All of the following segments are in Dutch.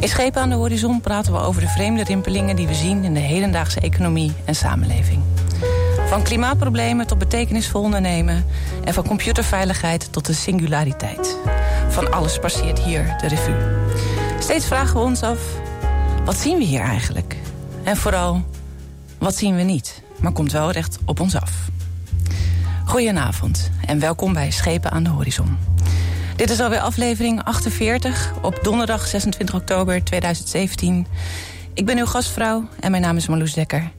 In Schepen aan de Horizon praten we over de vreemde rimpelingen die we zien in de hedendaagse economie en samenleving. Van klimaatproblemen tot betekenisvol ondernemen en van computerveiligheid tot de singulariteit. Van alles passeert hier de revue. Steeds vragen we ons af: wat zien we hier eigenlijk? En vooral, wat zien we niet, maar komt wel recht op ons af? Goedenavond en welkom bij Schepen aan de Horizon. Dit is alweer aflevering 48 op donderdag 26 oktober 2017. Ik ben uw gastvrouw en mijn naam is Marloes Dekker.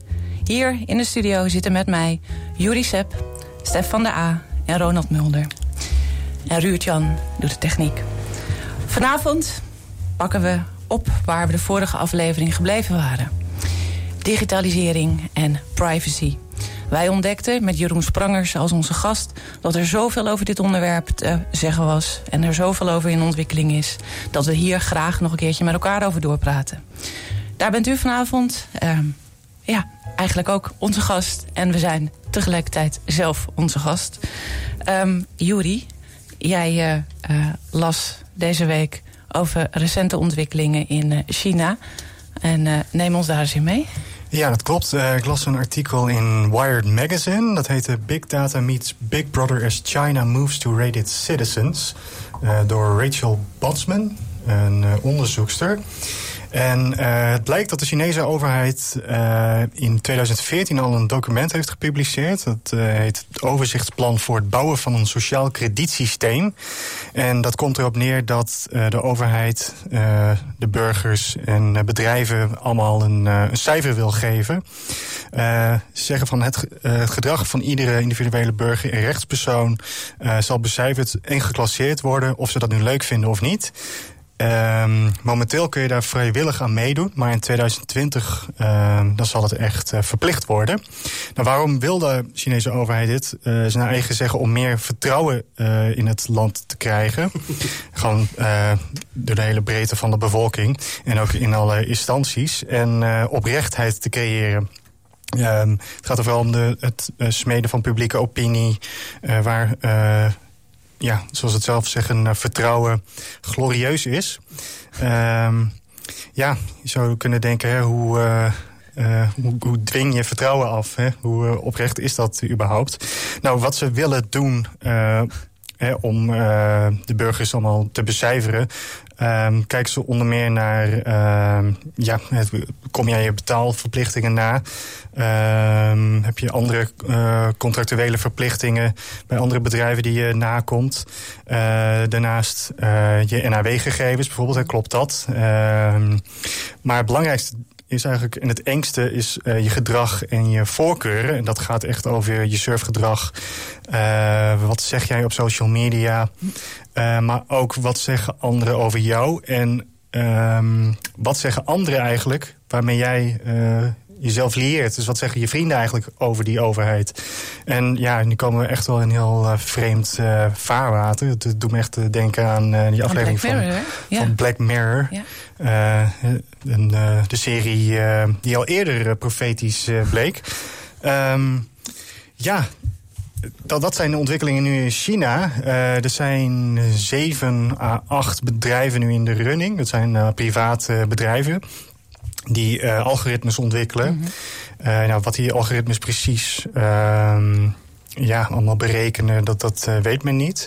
Hier in de studio zitten met mij Juri Sepp, Stef van der A en Ronald Mulder. En Ruurt-Jan doet de techniek. Vanavond pakken we op waar we de vorige aflevering gebleven waren. Digitalisering en privacy. Wij ontdekten met Jeroen Sprangers als onze gast dat er zoveel over dit onderwerp te zeggen was en er zoveel over in ontwikkeling is, dat we hier graag nog een keertje met elkaar over doorpraten. Daar bent u vanavond, uh, ja, eigenlijk ook onze gast. En we zijn tegelijkertijd zelf onze gast. Um, Juri, jij uh, uh, las deze week over recente ontwikkelingen in uh, China. En neem ons daar eens in mee. Ja, dat klopt. Uh, ik las een artikel in Wired Magazine. Dat heette Big Data Meets Big Brother as China Moves to Rate Its Citizens. Uh, door Rachel Botsman, een uh, onderzoekster. En uh, het blijkt dat de Chinese overheid uh, in 2014 al een document heeft gepubliceerd. Dat uh, heet het Overzichtsplan voor het bouwen van een sociaal kredietsysteem. En dat komt erop neer dat de overheid de burgers en bedrijven allemaal een, een cijfer wil geven. ze zeggen van het, het, gedrag van iedere individuele burger en rechtspersoon zal becijferd en geclasseerd worden of ze dat nu leuk vinden of niet. Um, momenteel kun je daar vrijwillig aan meedoen, maar in 2020 uh, dan zal het echt uh, verplicht worden. Nou, waarom wil de Chinese overheid dit? Uh, is naar eigen zeggen om meer vertrouwen in het land te krijgen. Gewoon door de hele breedte van de bevolking en ook in alle instanties. En oprechtheid te creëren. Um, het gaat er vooral om de, het smeden van publieke opinie, waar ja, zoals het zelf zeggen, uh, vertrouwen glorieus is. Uh, ja, je zou kunnen denken, hè, hoe, uh, hoe, hoe, dwing je vertrouwen af? Hè? Hoe oprecht is dat überhaupt? Nou, wat ze willen doen om de burgers allemaal te becijferen... Um, kijken ze onder meer naar, uh, ja, kom jij je betaalverplichtingen na? Uh, heb je andere uh, contractuele verplichtingen bij andere bedrijven die je nakomt? Uh, daarnaast je NAW-gegevens bijvoorbeeld, klopt dat? Ehm, maar het belangrijkste is eigenlijk, en het engste is uh, je gedrag en je voorkeuren. En dat gaat echt over je surfgedrag. Uh, wat zeg jij op social media? Uh, maar ook wat zeggen anderen over jou? En um, wat zeggen anderen eigenlijk waarmee jij jezelf lieert. Dus wat zeggen je vrienden eigenlijk over die overheid? En ja, nu komen we echt wel in heel uh, vreemd uh, vaarwater. Het doet me echt denken aan uh, die aflevering van, Mirror, van, van Black Mirror. Ja. Een, de serie die al eerder profetisch bleek. Um, ja, dat, dat zijn de ontwikkelingen nu in China. Uh, er zijn zeven à acht bedrijven nu in de running. Dat zijn uh, private bedrijven die uh, algoritmes ontwikkelen. Mm -hmm. uh, nou, wat die algoritmes precies uh, ja, allemaal berekenen, dat, dat uh, weet men niet.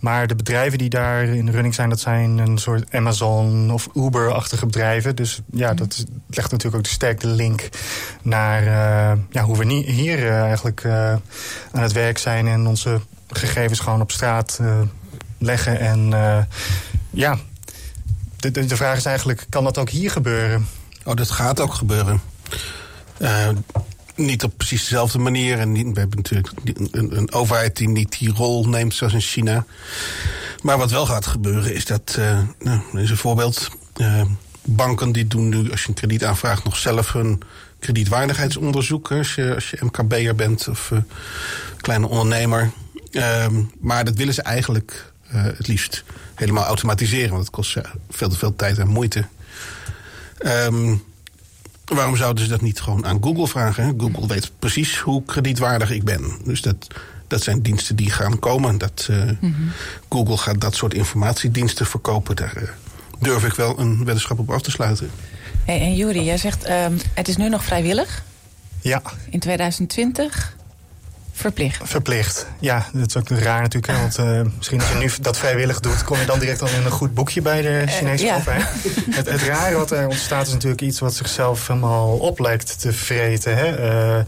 Maar de bedrijven die daar in de running zijn, dat zijn een soort Amazon of Uber-achtige bedrijven. Dus ja, -hmm. dat legt natuurlijk ook de sterke link naar ja, hoe we hier eigenlijk aan het werk zijn en onze gegevens gewoon op straat leggen. En ja, de, de, de vraag is eigenlijk, kan dat ook hier gebeuren? Oh, dat gaat ook gebeuren. Uh, niet op precies dezelfde manier. En we hebben natuurlijk een, een, overheid die niet die rol neemt zoals in China. Maar wat wel gaat gebeuren is dat, uh, nou, is een voorbeeld. Uh, banken die doen nu, als je een krediet aanvraagt, nog zelf hun kredietwaardigheidsonderzoek. Als je, als je MKB'er bent of uh, kleine ondernemer. Um, maar dat willen ze eigenlijk het liefst helemaal automatiseren. Want het kost veel te veel tijd en moeite. Um, waarom zouden ze dat niet gewoon aan Google vragen? Google weet precies hoe kredietwaardig ik ben. Dus dat, dat zijn diensten die gaan komen. Dat, uh, mm -hmm. Google gaat dat soort informatiediensten verkopen. Daar uh, durf ik wel een weddenschap op af te sluiten. Hey, en Juri, jij zegt um, het is nu nog vrijwillig. Ja. In 2020 verplicht. Verplicht, ja. Dat is ook raar natuurlijk. Hè, want uh, misschien als je nu dat vrijwillig doet... kom je dan direct al in een goed boekje bij de Chinese uh, ja. Het, het rare wat er ontstaat is natuurlijk iets... wat zichzelf helemaal op lijkt te vreten. Hè? Uh,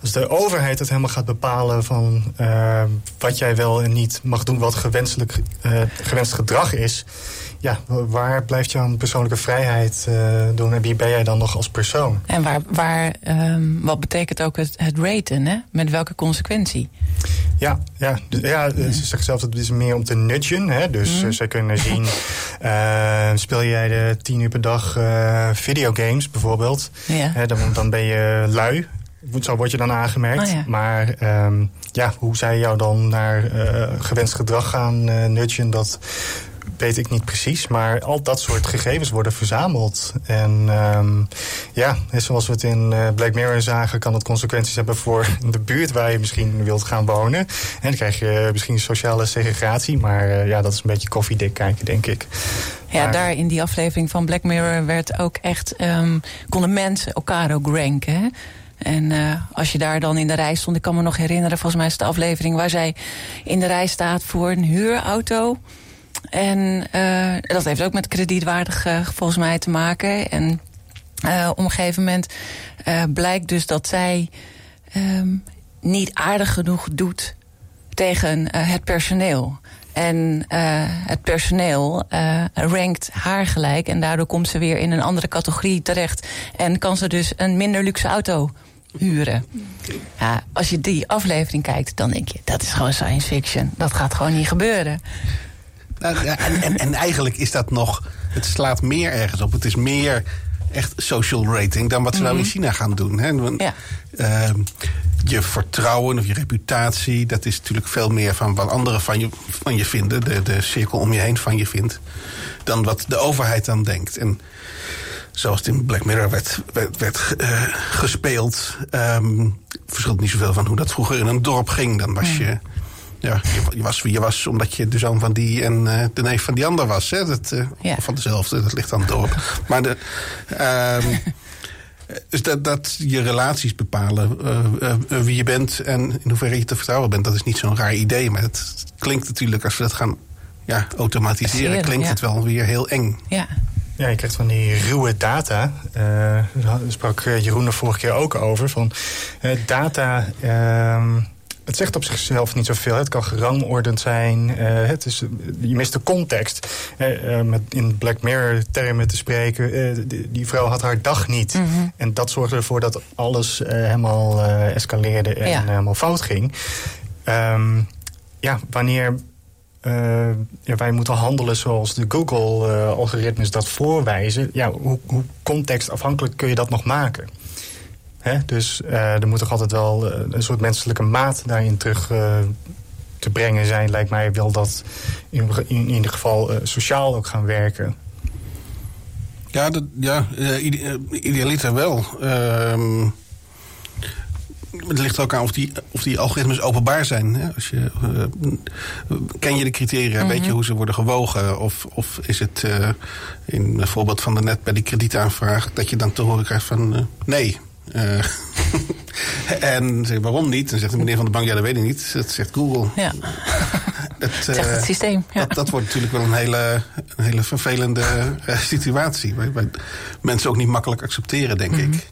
als de overheid het helemaal gaat bepalen van wat jij wel en niet mag doen, wat gewenselijk, gewenst gedrag is. Ja, waar blijft jouw persoonlijke vrijheid uh, doen en wie ben jij dan nog als persoon? En waar, waar um, wat betekent ook het, het raten, hè? Met welke consequentie? Ja, ja, ja, ze zeggen zelf dat het is meer om te nudgen. Hè? Dus mm. ze kunnen zien, uh, speel jij de tien uur per dag uh, videogames bijvoorbeeld. Ja. Hè, dan, dan ben je lui. Zo word je dan aangemerkt. Oh ja. Maar um, ja, hoe zij jou dan naar uh, gewenst gedrag gaan uh, nudgen, dat weet ik niet precies. Maar al dat soort gegevens worden verzameld. En um, ja, zoals we het in uh, Black Mirror zagen... kan dat consequenties hebben voor de buurt waar je misschien wilt gaan wonen. En dan krijg je misschien sociale segregatie. Maar uh, ja, dat is een beetje koffiedik kijken, denk ik. Ja, maar, daar in die aflevering van Black Mirror werd ook echt... Um, konden mensen elkaar ook ranken, hè? En uh, als je daar dan in de rij stond, ik kan me nog herinneren, volgens mij is het de aflevering waar zij in de rij staat voor een huurauto. En uh, dat heeft ook met kredietwaardig uh, volgens mij te maken. En uh, op een gegeven moment blijkt dus dat zij um, niet aardig genoeg doet tegen het personeel. En het personeel uh, rankt haar gelijk. En daardoor komt ze weer in een andere categorie terecht. En kan ze dus een minder luxe auto huren. Als je die aflevering kijkt, dan denk je... dat is gewoon science fiction. Dat gaat gewoon niet gebeuren. Nou, en, en, en eigenlijk is dat nog... het slaat meer ergens op. Het is meer echt social rating dan wat ze mm -hmm. nou in China gaan doen. Hè? Want, ja. uh, je vertrouwen of je reputatie, dat is natuurlijk veel meer van wat anderen van je, van je vinden, de, de cirkel om je heen van je vindt, dan wat de overheid dan denkt. En zoals het in Black Mirror werd, werd, werd uh, gespeeld, um, verschilt niet zoveel van hoe dat vroeger in een dorp ging. Dan was je. Ja, je, je, was wie je was omdat je de zoon van die en uh, de neef van die ander was. Hè? Dat, uh, ja. Of van dezelfde, dat ligt aan het dorp. Maar de, um, dus dat, dat je relaties bepalen, uh, uh, wie je bent en in hoeverre je te vertrouwen bent, dat is niet zo'n raar idee. Maar het klinkt natuurlijk, als we dat gaan ja, automatiseren, klinkt ja. het wel weer heel eng. Ja. Ja, je krijgt van die ruwe data. Uh, daar sprak Jeroen er vorige keer ook over. Van, uh, data, uh, het zegt op zichzelf niet zoveel. Het kan gerangordend zijn. Uh, het is, je mist de context. Uh, met in Black Mirror termen te spreken. Uh, die, die, vrouw had haar dag niet. Mm -hmm. En dat zorgde ervoor dat alles helemaal escaleerde en ja. helemaal fout ging. Um, ja, wanneer uh, ja, wij moeten handelen zoals de Google-algoritmes uh, dat voorwijzen. Ja, hoe, hoe contextafhankelijk kun je dat nog maken? Hè? Dus uh, er moet toch altijd wel een soort menselijke maat daarin terug te brengen zijn. Lijkt mij wel dat in, in, in ieder geval sociaal ook gaan werken. Ja, dat, ja idealiter wel. Uh, het ligt ook aan of die, of die algoritmes openbaar zijn. Hè? Als je, uh, ken je de criteria? Mm -hmm. Weet je hoe ze worden gewogen? Of, of is het uh, in het voorbeeld van de net bij die kredietaanvraag... dat je dan te horen krijgt van uh, nee. en zeg, waarom niet? Dan zegt de meneer van de bank, ja dat weet ik niet. Dat zegt Google. Ja. het, zegt het systeem. Ja. Dat, dat, wordt natuurlijk wel een hele, een hele vervelende situatie... waar, waar mensen ook niet makkelijk accepteren, denk mm -hmm. ik.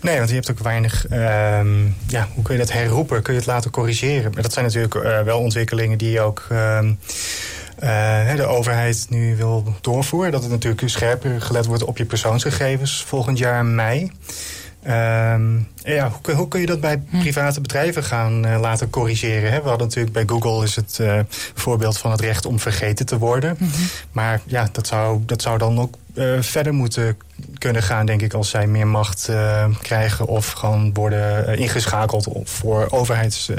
Nee, want je hebt ook weinig... Um, ja, hoe kun je dat herroepen? Kun je het laten corrigeren? Maar dat zijn natuurlijk uh, wel ontwikkelingen die ook... Um, uh, de overheid nu wil doorvoeren. Dat het natuurlijk scherper gelet wordt op je persoonsgegevens volgend jaar mei. Um, ja, hoe, hoe, kun je dat bij private bedrijven gaan uh, laten corrigeren? Hè? We hadden natuurlijk bij Google is het uh, voorbeeld van het recht om vergeten te worden. Mm -hmm. Maar ja, dat zou, dat zou dan ook verder moeten kunnen gaan, denk ik, als zij meer macht krijgen of gewoon worden ingeschakeld voor overheids.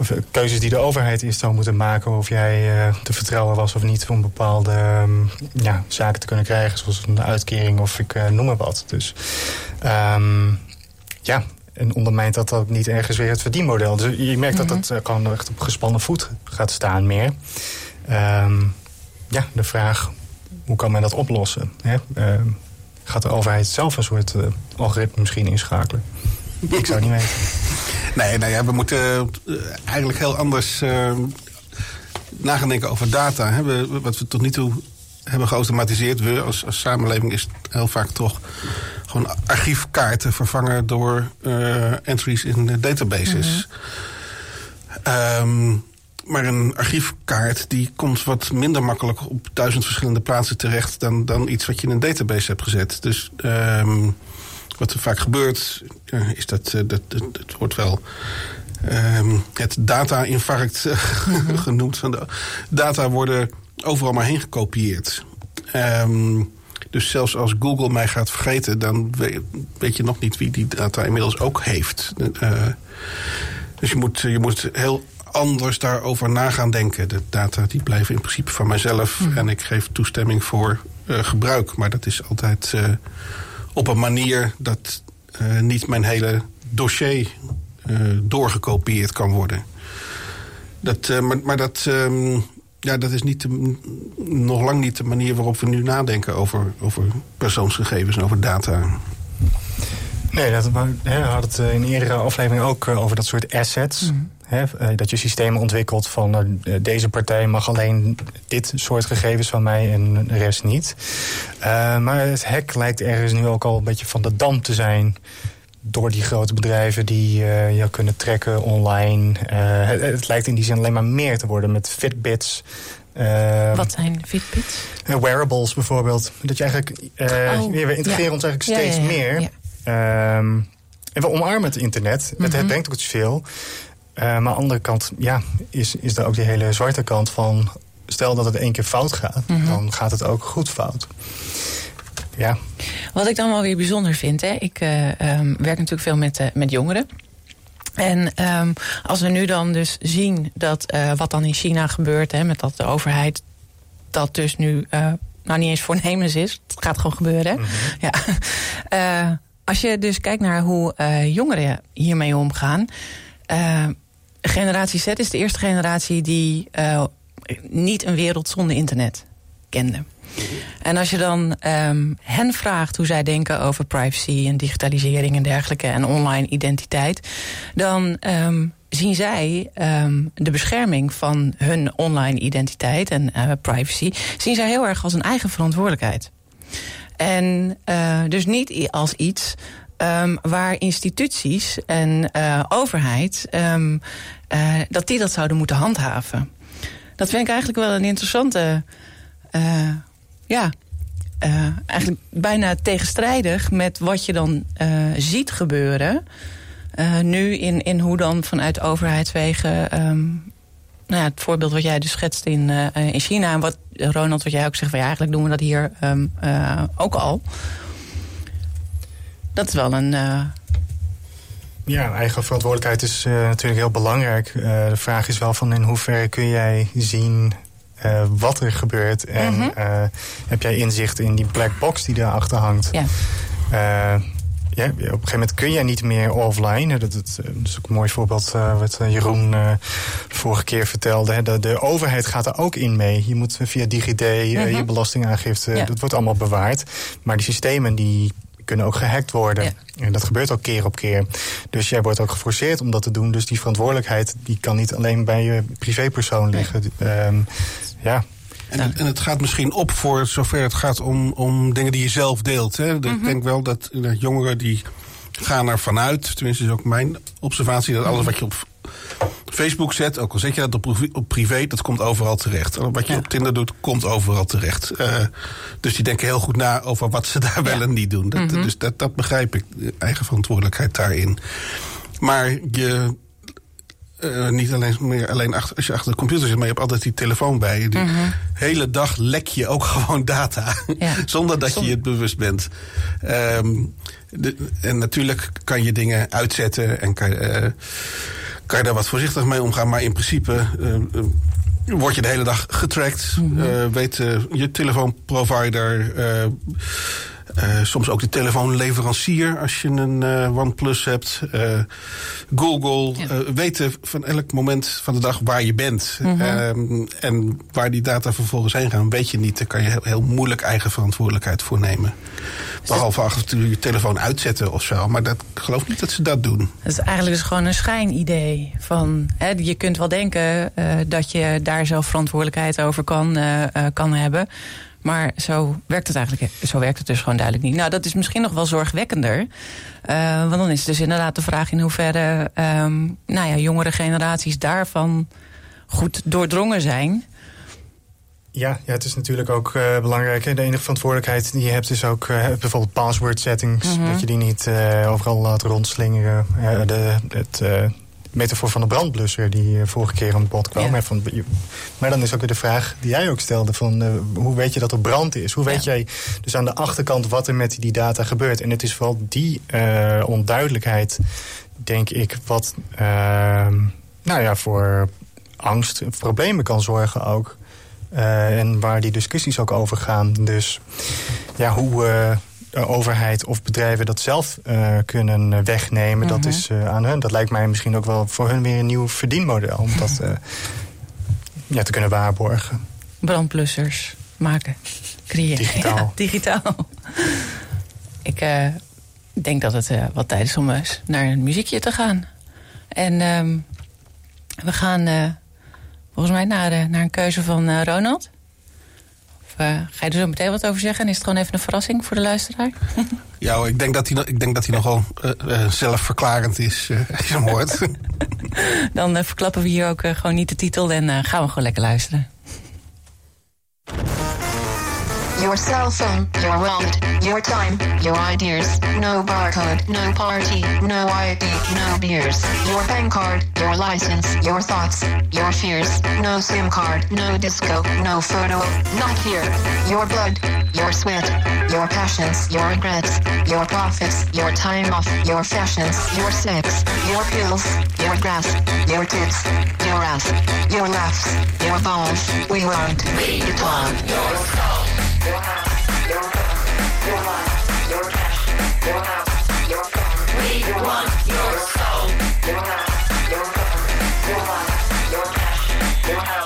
Of keuzes die de overheid is zou moeten maken... of jij te vertrouwen was of niet om bepaalde um, ja, zaken te kunnen krijgen... zoals een uitkering of ik noem maar wat. Dus um, ja, en ondermijnt dat ook niet ergens weer het verdienmodel. Dus je merkt mm -hmm. dat gewoon echt op gespannen voet gaat staan meer. Um, ja, de vraag, hoe kan men dat oplossen? Hè? Uh, gaat de overheid zelf een soort algoritme misschien inschakelen? Ik zou het niet weten. Nee, nou ja, we moeten uh, eigenlijk heel anders nagaan denken over data. Hè? We, wat we tot nu toe hebben geautomatiseerd. We als, als samenleving is heel vaak toch gewoon archiefkaarten vervangen door entries in databases. Mm -hmm. um, maar een archiefkaart die komt wat minder makkelijk op duizend verschillende plaatsen terecht dan, dan iets wat je in een database hebt gezet. Dus um, wat er vaak gebeurt, uh, is dat, uh, dat, dat, dat wordt wel um, het data-infarct uh, genoemd. Van de data worden overal maar heen gekopieerd. Um, dus zelfs als Google mij gaat vergeten, dan weet, je nog niet wie die data inmiddels ook heeft. dus je moet, je moet heel anders daarover na gaan denken. De data die blijven in principe van mijzelf. Mm. En ik geef toestemming voor uh, gebruik. Maar dat is altijd uh, op een manier dat uh, niet mijn hele dossier doorgekopieerd kan worden. Dat, maar, maar dat, um, ja, dat is niet de, nog lang niet de manier waarop we nu nadenken over, over persoonsgegevens en over data. Nee, dat, we hadden het in eerdere aflevering ook over dat soort assets. Mm. He, dat je systemen ontwikkelt van uh, deze partij mag alleen dit soort gegevens van mij en de rest niet. Uh, maar het hek lijkt ergens nu ook al een beetje van de dam te zijn door die grote bedrijven die uh, je kunnen trekken online. Het, het, lijkt in die zin alleen maar meer te worden met Fitbits. Wat zijn Fitbits? wearables bijvoorbeeld. Dat je eigenlijk, oh, we integreren ja. ons eigenlijk steeds ja, ja, meer. Um, en we omarmen het internet. Mm -hmm. Het brengt ook veel. Uh, maar aan de andere kant ja, is, is er ook die hele zwarte kant van... stel dat het één keer fout gaat, mm -hmm. dan gaat het ook goed fout. Ja. Wat ik dan wel weer bijzonder vind... Hè, ik uh, um, werk natuurlijk veel met, uh, met jongeren... En um, als we nu dan dus zien dat wat dan in China gebeurt... Hè, met dat de overheid dat dus nu nou niet eens voornemens is... het gaat gewoon gebeuren. Mm -hmm. ja. als je dus kijkt naar hoe jongeren hiermee omgaan... Uh, generatie Z is de eerste generatie die uh, niet een wereld zonder internet kende. En als je dan um, hen vraagt hoe zij denken over privacy en digitalisering en dergelijke en online identiteit, dan um, zien zij um, de bescherming van hun online identiteit en uh, privacy, zien zij heel erg als een eigen verantwoordelijkheid. En uh, dus niet als iets um, waar instituties en uh, overheid... Um, uh, dat die dat zouden moeten handhaven. Dat vind ik eigenlijk wel een interessante... Uh, ja, eigenlijk bijna tegenstrijdig met wat je dan ziet gebeuren. Nu in, in hoe dan vanuit overheidswegen... Um, nou ja, het voorbeeld wat jij dus schetst in, in China... en wat Ronald, wat jij ook zegt... Van, ja, eigenlijk doen we dat hier ook al dat is wel een... Uh... Ja, eigen verantwoordelijkheid is uh, natuurlijk heel belangrijk. Uh, de vraag is wel van in hoeverre kun jij zien wat er gebeurt. En mm -hmm. heb jij inzicht in die black box die daarachter hangt. Ja. Ja, op een gegeven moment kun jij niet meer offline. Dat, dat, dat is ook een mooi voorbeeld wat Jeroen vorige keer vertelde. Hè. De, de, overheid gaat er ook in mee. Je moet via DigiD, mm -hmm. uh, je belastingaangifte, ja. dat wordt allemaal bewaard. Maar die systemen die kunnen ook gehackt worden. Ja. En dat gebeurt ook keer op keer. Dus jij wordt ook geforceerd om dat te doen. Dus die verantwoordelijkheid die kan niet alleen bij je privépersoon liggen. Nee. Um, ja. En, en, het gaat misschien op voor zover het gaat om, om dingen die je zelf deelt. Hè? Mm -hmm. Ik denk wel dat, dat jongeren die gaan ervan uit, tenminste is ook mijn observatie, dat alles wat je op Facebook zet, ook al zet je dat op, privé, dat komt overal terecht. Wat je ja. op Tinder doet, komt overal terecht. Uh, dus die denken heel goed na over wat ze daar wel en niet doen. Dat, mm -hmm. Dus dat, dat begrijp ik, eigen verantwoordelijkheid daarin. Maar je uh, niet alleen, meer alleen achter, als je achter de computer zit, maar je hebt altijd die telefoon bij je. Die Mhm. hele dag lek je ook gewoon data. Ja. zonder dat je het bewust bent. Ehm, de- en natuurlijk kan je dingen uitzetten en kan, je, eh, kan je daar wat voorzichtig mee omgaan. Maar in principe eh, eh, word je de hele dag getrackt. Mhm. Eh, weet eh, je telefoonprovider. Eh, soms ook de telefoonleverancier als je een eh, OnePlus hebt. Eh, Google. Ja. weten van elk moment van de dag waar je bent. Mhm. Ehm, en waar die data vervolgens heen gaan, weet je niet. Daar kan je heel, heel moeilijk eigen verantwoordelijkheid voor nemen. Behalve af en toe je telefoon uitzetten of zo. Maar dat, ik geloof niet dat ze dat doen. Het is eigenlijk dus gewoon een schijnidee. Van, hè, je kunt wel denken dat je daar zelf verantwoordelijkheid over kan, kan hebben. Maar zo werkt het eigenlijk zo werkt het dus gewoon duidelijk niet. Nou, dat is misschien nog wel zorgwekkender. Eh, want dan is het dus inderdaad de vraag in hoeverre ehm, nou ja, jongere generaties daarvan goed doordrongen zijn. Ja, ja, het is natuurlijk ook eh, belangrijk. De enige verantwoordelijkheid die je hebt is ook eh, bijvoorbeeld password settings. Mhm. Dat je die niet overal laat rondslingeren. De, het metafoor van de brandblusser die eh, vorige keer aan bod kwam. Ja. van, maar dan is ook weer de vraag die jij ook stelde. Van, eh, hoe weet je dat er brand is? Hoe weet Ja. jij dus aan de achterkant wat er met die data gebeurt? En het is vooral die eh, onduidelijkheid, denk ik, wat ehm, nou ja, voor angst, problemen kan zorgen ook. En waar die discussies ook over gaan. Dus ja, hoe overheid of bedrijven dat zelf eh, kunnen eh, wegnemen, dat Mhm. is eh, aan hun. Dat lijkt mij misschien ook wel voor hun weer een nieuw verdienmodel. Om dat eh, ja, te kunnen waarborgen. brandblussers maken, creëren. Digitaal. Ja, digitaal. Ik eh, denk dat het eh, wat tijd is om eens naar een muziekje te gaan. En ehm, we gaan eh, volgens mij naar, eh, naar een keuze van eh, Ronald. Eh, ga je er zo meteen wat over zeggen? En is het gewoon even een verrassing voor de luisteraar? Ja, hoor, ik denk dat hij, ik denk dat hij nogal eh, eh, zelfverklarend is, als je hem hoort. Dan verklappen we hier ook gewoon niet de titel en gaan we gewoon lekker luisteren. Your cell phone, your wallet, your time, your ideas. No barcode, no party, no ID, no beers. Your bank card, your license, your thoughts, your fears. No SIM card, no disco, no photo, not here. Your blood, your sweat, your passions, your regrets, your profits, your time off, your fashions, your sex, your pills, your grass, your tits, your ass, your laughs, your balls. We want your soul. Your life, your love, your life, your life.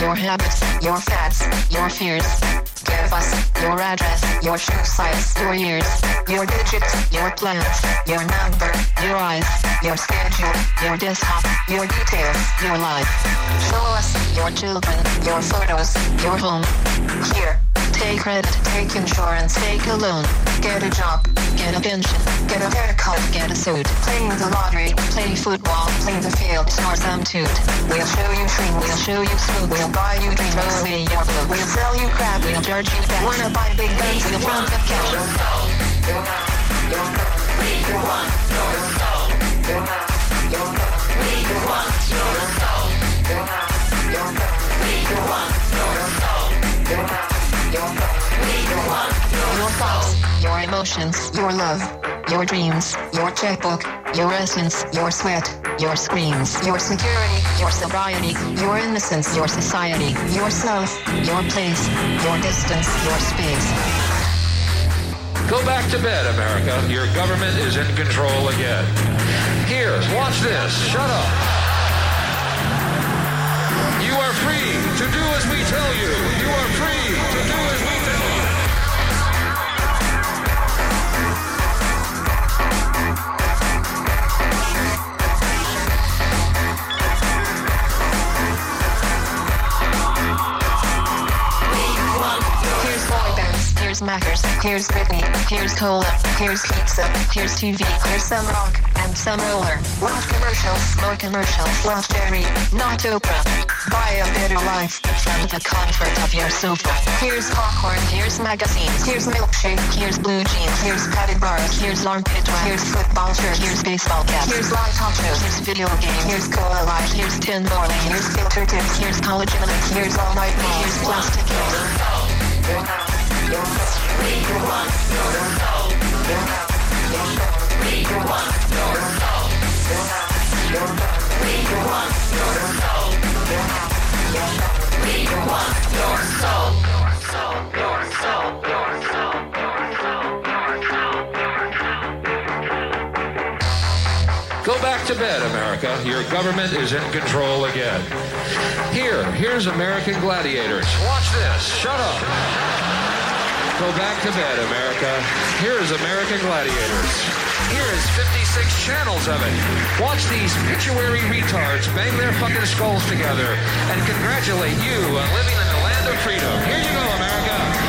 Your habits, your fads, your fears. Give us your address, your shoe size, your years, your digits, your plans, your number, your eyes, your schedule, your desktop, your details, your life. Show us your children, your photos, your home. Here, Take rent, take insurance, take a loan, get a job, get a pension, get a haircut, get a suit. Play the lottery, play football, play the field, or some toot. We'll show you free, we'll show you smooth. we'll buy you dream, we'll away your blue, we'll sell you crap, we'll charge you back. Wanna buy big guns, we'll run the cash. Your soul, your mind, we you want, your soul, we want, your soul, we want, your soul thoughts, your emotions, your love, your dreams, your checkbook, your essence, your sweat, your screams, your security, your sobriety, your innocence, your society, yourself, your place, your distance, your space. Go back to bed, America. Your government is in control again. Here, watch this. Shut up. To do as we tell you. You are free to do as we tell you. Here's Mackers, here's Britney, here's Cola, here's pizza, here's TV, here's some rock, and some roller. Watch commercials, more commercials, watch Jerry, not Oprah. Buy a better life from the comfort of your sofa. Here's popcorn, here's magazines, here's milkshake, here's blue jeans, here's padded bars, here's armpit wax, here's football shirt, here's baseball cap, here's live talk shows, here's video games, here's cola here's tin morning, here's filter tips, here's collagen, here's all night here's plastic here's Go Your government is in control again. Here, here's American gladiators. Watch this. Shut up. Go back to bed, America. Here is American gladiators. Here is 56 channels of it. Watch these pituary retards bang their fucking skulls together and congratulate you on living in the land of freedom. Here you go, America.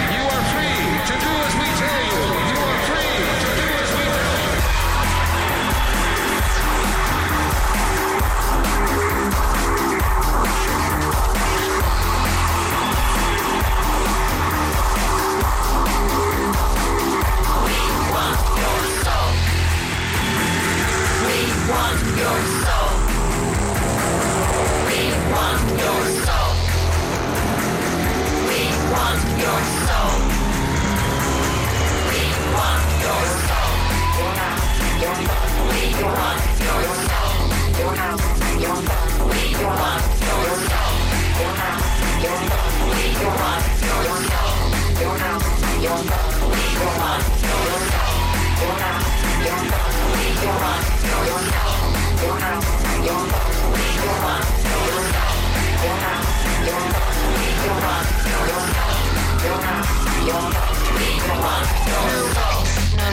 You're my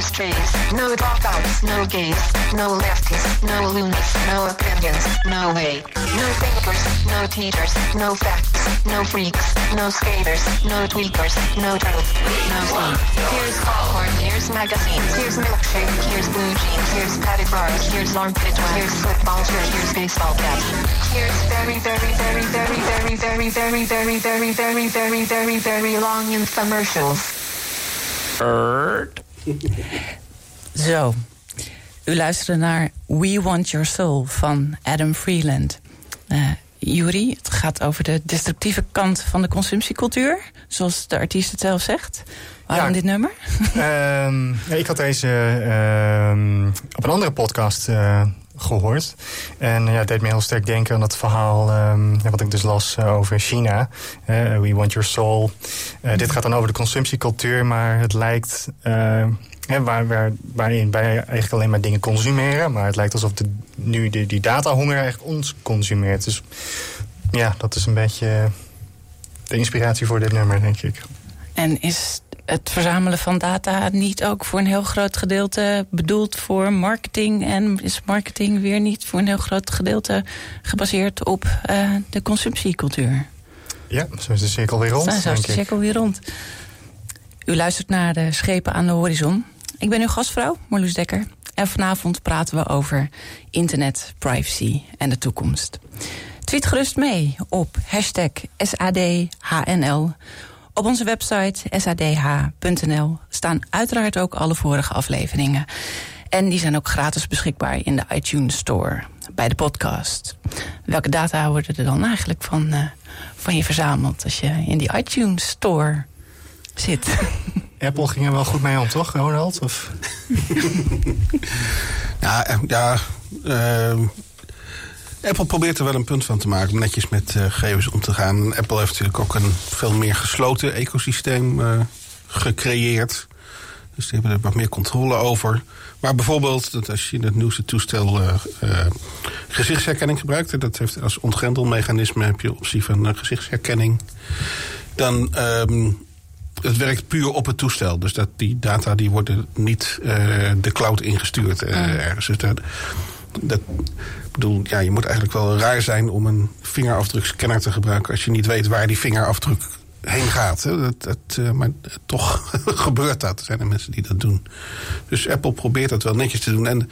strays, no dropouts, no gays, no lefties, no loonies, no opinions, no way. No thinkers, no teachers, no facts, no freaks, no skaters, no tweakers, no truth, no sleep. Here's popcorn, here's magazines, here's milkshake, here's blue jeans, here's padded bars, here's armpit wax, here's football shirt, here's baseball cap. Here's very, very, very, very, very, very, very, very, very, very, very, very, very long infomercials. Zo. U luisterde naar We Want Your Soul van Adam Freeland. Eh Yuri, het gaat over de destructieve kant van de consumptiecultuur. Zoals de artiest het zelf zegt. Waarom Ja. dit nummer? Ehm, ik had deze ehm, op een andere podcast eh, gehoord. En ja, het deed me heel sterk denken aan dat verhaal ehm, wat ik dus las eh, over China. Eh, We Want Your Soul. Eh, dit gaat dan over de consumptiecultuur, maar het lijkt... waar, waar, waarin wij eigenlijk alleen maar dingen consumeren. Maar het lijkt alsof de, nu de, die datahonger eigenlijk ons consumeert. Dus ja, dat is een beetje de inspiratie voor dit nummer, denk ik. En is het verzamelen van data niet ook voor een heel groot gedeelte bedoeld voor marketing? En is marketing weer niet voor een heel groot gedeelte gebaseerd op eh, de consumptiecultuur? Ja, zo is de cirkel weer rond, Zo is de cirkel weer rond. U luistert naar de Schepen aan de Horizon. Ik ben uw gastvrouw, Marloes Dekker. En vanavond praten we over internet, privacy en de toekomst. Tweet gerust mee op hashtag SADHNL. Op onze website sadh.nl staan uiteraard ook alle vorige afleveringen. En die zijn ook gratis beschikbaar in de iTunes Store bij de podcast. Welke data worden er dan eigenlijk van, eh, van je verzameld als je in die iTunes Store zit? Apple ging er wel goed mee om, toch, Ronald? Of? Ja, eh, ja eh, Apple probeert er wel een punt van te maken om netjes met eh, gegevens om te gaan. Apple heeft natuurlijk ook een veel meer gesloten ecosysteem eh, gecreëerd. Dus die hebben er wat meer controle over. Maar bijvoorbeeld, dat als je in het nieuwste toestel eh, gezichtsherkenning gebruikt, dat heeft als ontgrendelmechanisme heb je optie van gezichtsherkenning. Dan ehm, het werkt puur op het toestel. Dus dat die data die worden niet de cloud ingestuurd eh, ergens. Dus dat, dat, bedoel, ja, je moet eigenlijk wel raar zijn om een vingerafdrukscanner te gebruiken als je niet weet waar die vingerafdruk heen gaat. Hè. Dat, eh, maar toch gebeurt dat. Er zijn er mensen die dat doen. Dus Apple probeert dat wel netjes te doen. En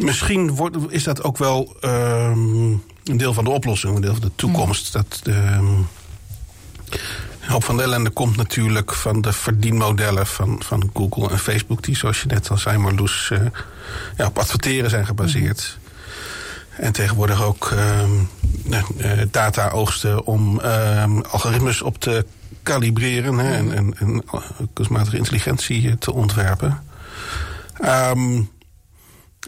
misschien wordt, is dat ook wel ehm, een deel van de oplossing, een deel van de toekomst. Dat ehm, hoop van de ellende komt natuurlijk van de verdienmodellen van, van Google en Facebook, die zoals je net al zei, Marloes, eh, ja, op adverteren zijn gebaseerd. En tegenwoordig ook eh, data oogsten om ehm, algoritmes op te kalibreren hè, en, en, en kunstmatige intelligentie te ontwerpen. Ehm,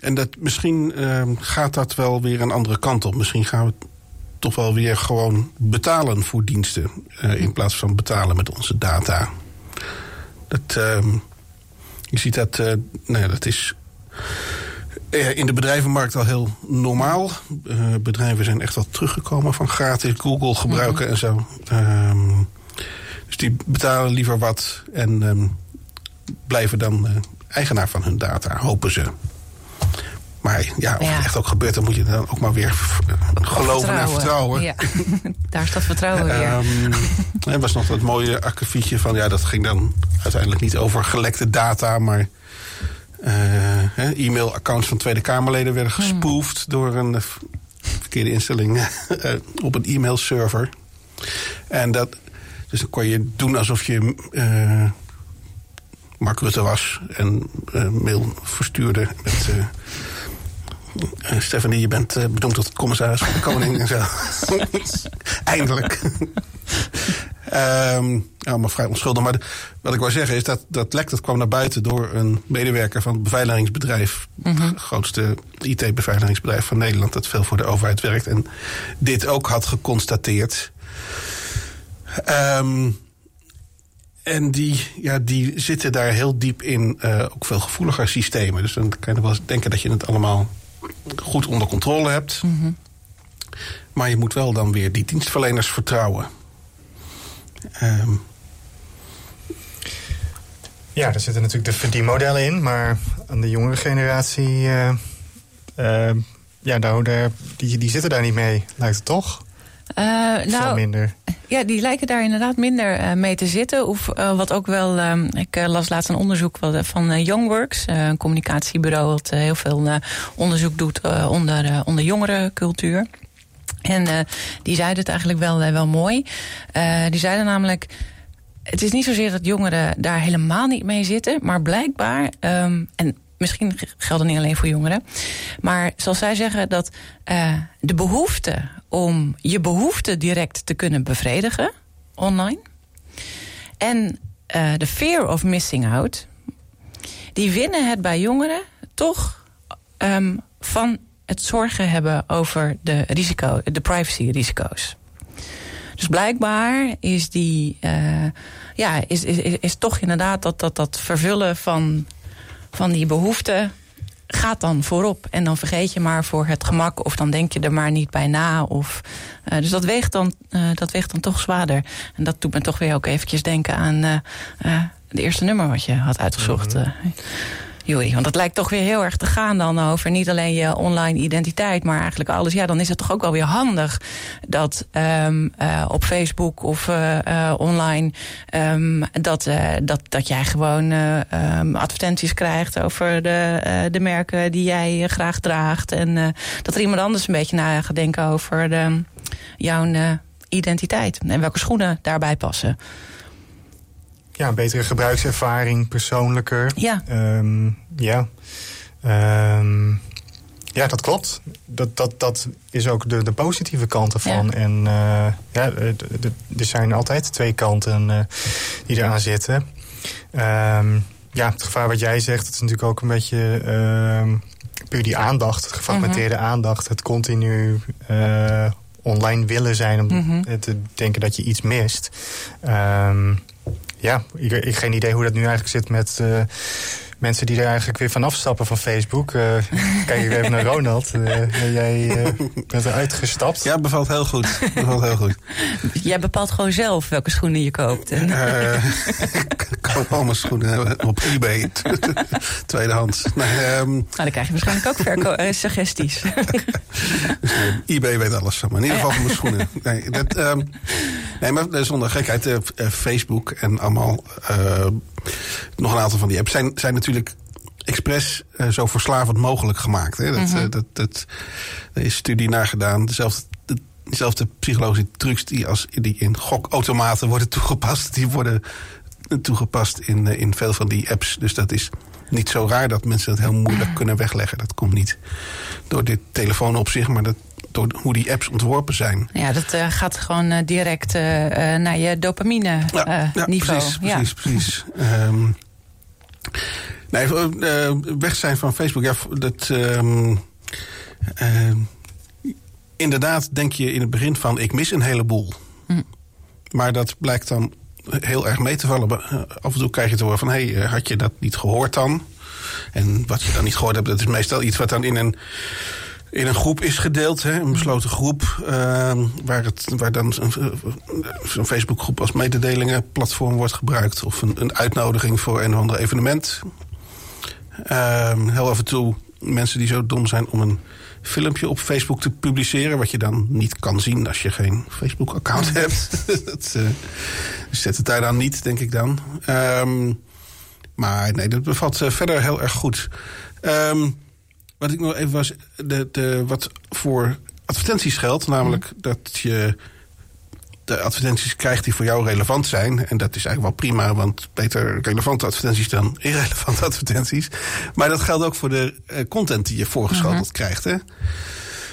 en dat, misschien gaat dat wel weer een andere kant op. Misschien gaan we toch wel weer gewoon betalen voor diensten. eh, in plaats van betalen met onze data. Dat, ehm, je ziet dat, eh, nou ja, dat is eh, in de bedrijvenmarkt al heel normaal. Bedrijven zijn echt wel teruggekomen van gratis Google gebruiken en zo. Ehm, dus die betalen liever wat en ehm, blijven dan eigenaar van hun data, hopen ze. Maar ja, of Ja. het echt ook gebeurt, dan moet je dan ook maar weer geloven en vertrouwen. Ja, daar is dat vertrouwen weer. Ehm, er was nog dat mooie akkefietje van... ja, dat ging dan uiteindelijk niet over gelekte data... maar hè, e-mailaccounts van Tweede Kamerleden werden Hmm. gespoofd... door een eh, verkeerde instelling eh, op een e-mailserver. En dat... Dus dan kon je doen alsof je... eh, Mark Rutte was en mail verstuurde met... eh, Stephanie, je bent eh, benoemd tot commissaris van de koning en zo. Eindelijk. Nou, maar vrij onschuldig. Maar de- wat ik wou zeggen is dat dat lek dat kwam naar buiten door een medewerker van het beveiligingsbedrijf. Het grootste IT-beveiligingsbedrijf van Nederland. Dat veel voor de overheid werkt. En dit ook had geconstateerd. Ehm, en die, ja, die zitten daar heel diep in, eh, ook veel gevoeliger systemen. Dus dan kan je wel eens denken dat je het allemaal goed onder controle hebt. Maar je moet wel dan weer die dienstverleners vertrouwen. Ehm, Ja, er zitten natuurlijk de verdienmodellen in, maar aan de jongere generatie, eh, eh, ja, nou, daar, die, die zitten daar niet mee, lijkt het toch? Eh, Veel nou, minder. Ja, die lijken daar inderdaad minder eh, mee te zitten. Of eh, wat ook wel. ehm, ik eh, las laatst een onderzoek van Youngworks, een communicatiebureau dat heel veel onderzoek doet onder, onder jongerencultuur. En die zeiden het eigenlijk wel, wel mooi. Die zeiden namelijk. Het is niet zozeer dat jongeren daar helemaal niet mee zitten, maar blijkbaar. ehm, en misschien geldt het niet alleen voor jongeren. Maar zoals zij zeggen, dat eh, de behoefte om je behoefte direct te kunnen bevredigen online. En eh, de fear of missing out. Die winnen het bij jongeren toch ehm, van het zorgen hebben over de, risico, de privacy-risico's. Dus blijkbaar is die. eh, ja, is, is, is, is toch inderdaad dat, dat, dat vervullen van, van die behoeften gaat dan voorop. En dan vergeet je maar voor het gemak. Of dan denk je er maar niet bij na. Of, eh, dus dat weegt, dan, eh, dat weegt dan toch zwaarder. En dat doet me toch weer ook eventjes denken aan eh, het eerste nummer wat je had uitgezocht. eh, Want het lijkt toch weer heel erg te gaan dan over niet alleen je online identiteit, maar eigenlijk alles. Ja, dan is het toch ook wel weer handig dat ehm, eh, op Facebook of eh, eh, online ehm, dat, dat, dat jij gewoon eh, ehm, advertenties krijgt over de, de merken die jij graag draagt. En dat er iemand anders een beetje na gaat denken over de, jouw identiteit en welke schoenen daarbij passen. Ja, een betere gebruikservaring, persoonlijker. Ja. Ehm, ja. Ehm, ja, dat klopt. Dat, dat, dat is ook de, de positieve kant ervan. Ja. En eh, ja, de- er zijn altijd twee kanten eh, die eraan zitten. Ehm, ja, het gevaar wat jij zegt, dat is natuurlijk ook een beetje puur die aandacht, het gefragmenteerde aandacht, het continu eh, online willen zijn om Mhm. te denken dat je iets mist. Ehm, ja, ik heb geen idee hoe dat nu eigenlijk zit met eh, mensen die er eigenlijk weer vanaf stappen van Facebook. Eh, kijk ik even naar Ronald. Eh, jij eh, bent eruit gestapt. ja, bevalt heel goed. bevalt heel goed. Jij bepaalt gewoon zelf welke schoenen je koopt. En, Eh, ik koop allemaal schoenen op eBay. Tweedehands. Nee, ehm, Nou, dan krijg je waarschijnlijk ook verko- suggesties. eBay weet alles van me. In ieder geval van mijn schoenen. Nee, dat, ehm, Nee, maar zonder gekheid, Facebook en allemaal eh, nog een aantal van die apps zijn, zijn natuurlijk expres eh, zo verslavend mogelijk gemaakt. Hè? Dat, eh, dat, dat, er is studie naar gedaan. Dezelfde, de- dezelfde psychologische trucs die, als, die in gokautomaten worden toegepast, die worden toegepast in, eh, in veel van die apps. Dus dat is niet zo raar dat mensen het heel moeilijk kunnen wegleggen. Dat komt niet door dit telefoon op zich, maar dat, door hoe die apps ontworpen zijn. Ja, dat eh, gaat gewoon eh, direct eh, naar je dopamine Ja, ja, niveau. precies, precies, precies. Ehm, nee, weg zijn van Facebook, ja, dat... ehm, inderdaad denk je in het begin van, ik mis een heleboel. Hm. Maar dat blijkt dan heel erg mee te vallen. Af en toe krijg je te horen van, hé, hey, had je dat niet gehoord dan? En wat je dan niet gehoord hebt, dat is meestal iets wat dan in een in een groep is gedeeld, hè, een besloten groep, ehm, waar, het, waar dan een- zo'n Facebookgroep als mededelingenplatform wordt gebruikt. Of een, een uitnodiging voor een of ander evenement. Ehm, heel af en toe mensen die zo dom zijn om een filmpje op Facebook te publiceren. Wat je dan niet kan zien als je geen Facebook-account hebt. dat eh, zet het daar dan niet, denk ik dan. Ehm, maar nee, dat bevalt eh, verder heel erg goed. Ehm, wat ik nog even was, de, de, wat voor advertenties geldt, namelijk dat je de advertenties krijgt die voor jou relevant zijn. En dat is eigenlijk wel prima, want beter relevante advertenties dan irrelevante advertenties. Maar dat geldt ook voor de eh, content die je voorgeschoteld krijgt. Hè?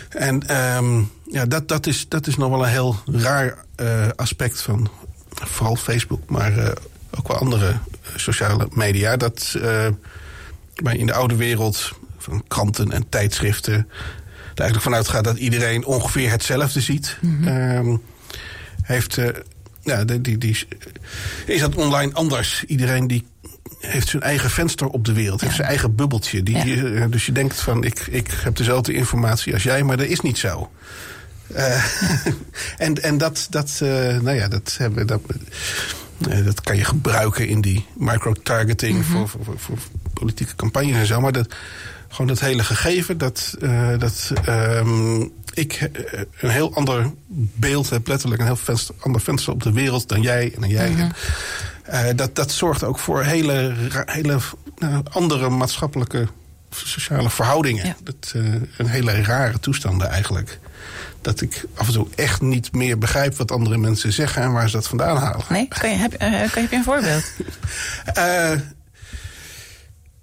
En ehm, ja, dat, dat, is, dat is nog wel een heel raar eh, aspect van vooral Facebook, maar eh, ook wel andere sociale media. Dat maar in de oude wereld kranten en tijdschriften er eigenlijk vanuit gaat dat iedereen ongeveer hetzelfde ziet. Ehm, heeft, eh, ja, die, die, die, is dat online anders. Iedereen die heeft zijn eigen venster op de wereld, heeft zijn eigen bubbeltje. Die, Ja. eh, dus je denkt van, ik, ik heb dezelfde informatie als jij, maar dat is niet zo. Eh, en, en dat, dat, nou ja, dat, hebben, dat, dat kan je gebruiken in die micro-targeting voor, voor, voor, voor politieke campagnes en zo. Maar dat, gewoon dat hele gegeven, dat, eh, dat ehm, ik eh, een heel ander beeld heb, letterlijk een heel venster, ander venster op de wereld dan jij en dan jij. hebt. Eh, dat, dat zorgt ook voor hele, hele andere maatschappelijke sociale verhoudingen. Ja. Dat, een hele rare toestanden eigenlijk. Dat ik af en toe echt niet meer begrijp wat andere mensen zeggen en waar ze dat vandaan halen. Nee? Kan je, heb, kan je, heb je een voorbeeld?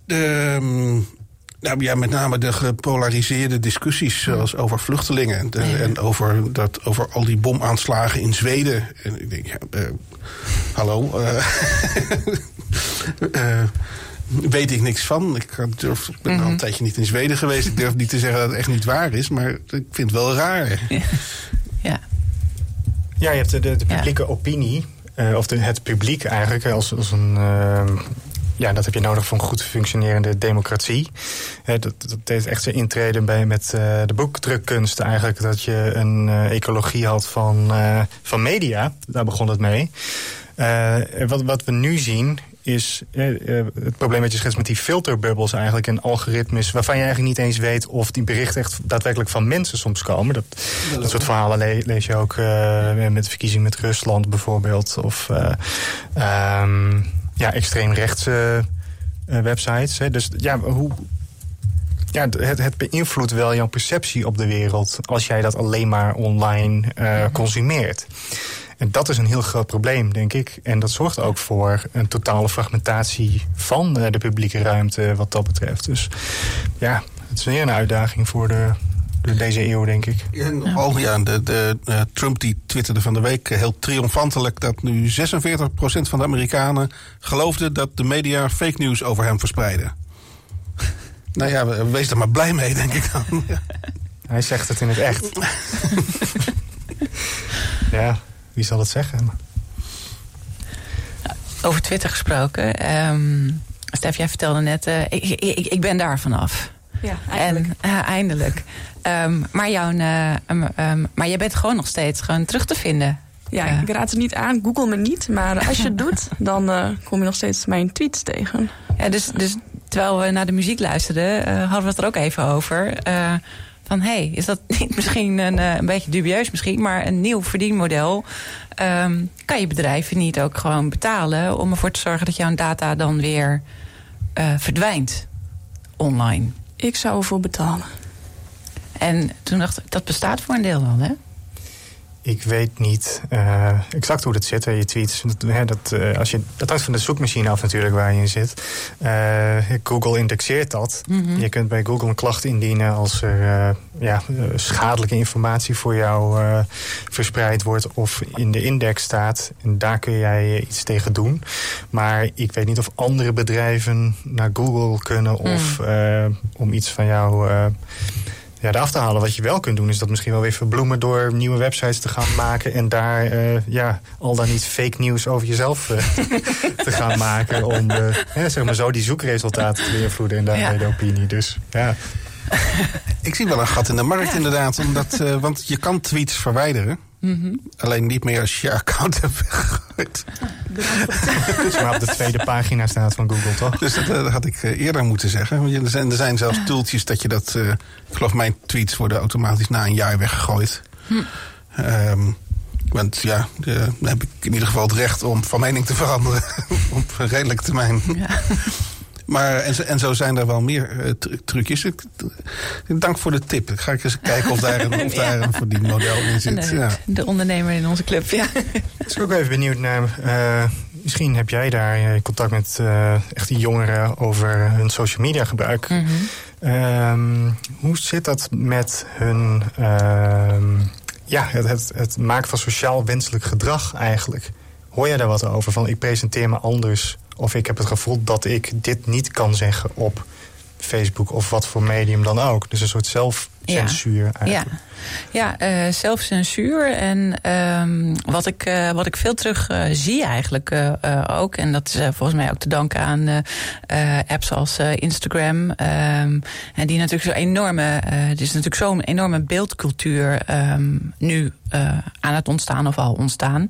De, ehm, nou ja, met name de gepolariseerde discussies, zoals over vluchtelingen. De, Ja. En over, dat, over al die bomaanslagen in Zweden. En ik denk, ja, eh, hallo. eh, eh, weet ik niks van. Ik durf, ik ben al een tijdje niet in Zweden geweest. Ik durf niet te zeggen dat het echt niet waar is, maar ik vind het wel raar. Ja. Ja, je hebt de, de, de Ja. publieke opinie, eh, of de, het publiek eigenlijk, als, als een. eh, ja, dat heb je nodig voor een goed functionerende democratie. Dat, dat deed echt zijn intrede bij met eh, de boekdrukkunst eigenlijk. Dat je een eh, ecologie had van, eh, van media. Daar begon het mee. Wat, wat we nu zien is het probleem dat je schetst met die filterbubbels eigenlijk en algoritmes waarvan je eigenlijk niet eens weet of die berichten echt daadwerkelijk van mensen soms komen. Dat, dat soort verhalen le- lees je ook met de verkiezing met Rusland bijvoorbeeld of eh, ehm, ja, extreemrechtse eh, websites. Hè. Dus ja, hoe, ja, het, het beïnvloedt wel jouw perceptie op de wereld als jij dat alleen maar online eh, consumeert. En dat is een heel groot probleem, denk ik. En dat zorgt ook voor een totale fragmentatie van eh, de publieke ruimte wat dat betreft. Dus ja, het is weer een uitdaging voor de, de deze eeuw, denk ik. Oh ja, de, de, eh, Trump die twitterde van de week eh, heel triomfantelijk dat nu 46% van de Amerikanen geloofde dat de media fake news over hem verspreiden. nou ja, we- wees er maar blij mee, denk ik dan. Ja. Hij zegt het in het echt. ja, wie zal het zeggen? Over Twitter gesproken. ehm Stef, jij vertelde net, eh, ik, ik, ben daar vanaf. Ja, eigenlijk. En, eindelijk. Ehm, maar, jouw, eh, um, um, maar je bent gewoon nog steeds gewoon terug te vinden. Ja, Eh, ik raad het niet aan. Google me niet. Maar als je het doet, dan eh, kom je nog steeds mijn tweets tegen. ja, dus, dus terwijl we naar de muziek luisterden, hadden we het er ook even over. Van hé, hey, is dat niet misschien een, een beetje dubieus misschien, maar een nieuw verdienmodel? Um, kan je bedrijven niet ook gewoon betalen om ervoor te zorgen dat jouw data dan weer uh, verdwijnt online? Ik zou ervoor betalen. En toen dacht ik, dat bestaat voor een deel al, hè? Ik weet niet uh, exact hoe dat zit, je tweets. Dat, hè, dat, uh, als je, dat hangt van de zoekmachine af natuurlijk waar je in zit. Uh, Google indexeert dat. Mm -hmm. Je kunt bij Google een klacht indienen als er ja, schadelijke informatie voor jou verspreid wordt of in de index staat. En daar kun jij iets tegen doen. Maar ik weet niet of andere bedrijven naar Google kunnen of mm. om iets van jou ja, eraf te halen. Wat je wel kunt doen, is dat misschien wel weer verbloemen door nieuwe websites te gaan maken. En daar uh, ja, al dan niet fake nieuws over jezelf uh, te gaan maken. Om uh, zeg maar zo die zoekresultaten te beïnvloeden en daarmee ja. de opinie. Dus ja. Ik zie wel een gat in de markt ja. inderdaad. Omdat, want je kan tweets verwijderen. Mm -hmm. Alleen niet meer als je je account hebt weggegooid. Dus maar op de tweede pagina staat van Google, toch? Dus dat, dat had ik eerder moeten zeggen. Er zijn, er zijn zelfs toeltjes dat je dat... Uh, ik geloof mijn tweets worden automatisch na een jaar weggegooid. Hm. Um, want ja, de, dan heb ik in ieder geval het recht om van mening te veranderen. op een redelijk termijn. Ja. Maar, en, zo, en zo zijn er wel meer uh, trucjes. Ik, dank voor de tip. Ik ga ik eens kijken of daar een, of daar een verdienmodel in zit. Nee, ja. De ondernemer in onze club, ja. Ik ben ook even benieuwd naar... Uh, misschien heb jij daar contact met uh, echt die jongeren over hun social media gebruik. Mm -hmm. um, hoe zit dat met hun... ja, het, het, het maken van sociaal wenselijk gedrag eigenlijk? Hoor jij daar wat over? Van ik presenteer me anders of ik heb het gevoel dat ik dit niet kan zeggen op Facebook of wat voor medium dan ook. Dus een soort zelfcensuur ja. eigenlijk. Ja, ja uh, zelfcensuur. En um, wat, ik, uh, wat ik veel terug uh, zie eigenlijk ook... en dat is volgens mij ook te danken aan apps als Instagram... Um, en die natuurlijk zo'n enorme... het is natuurlijk zo'n enorme beeldcultuur um, nu aan het ontstaan of al ontstaan...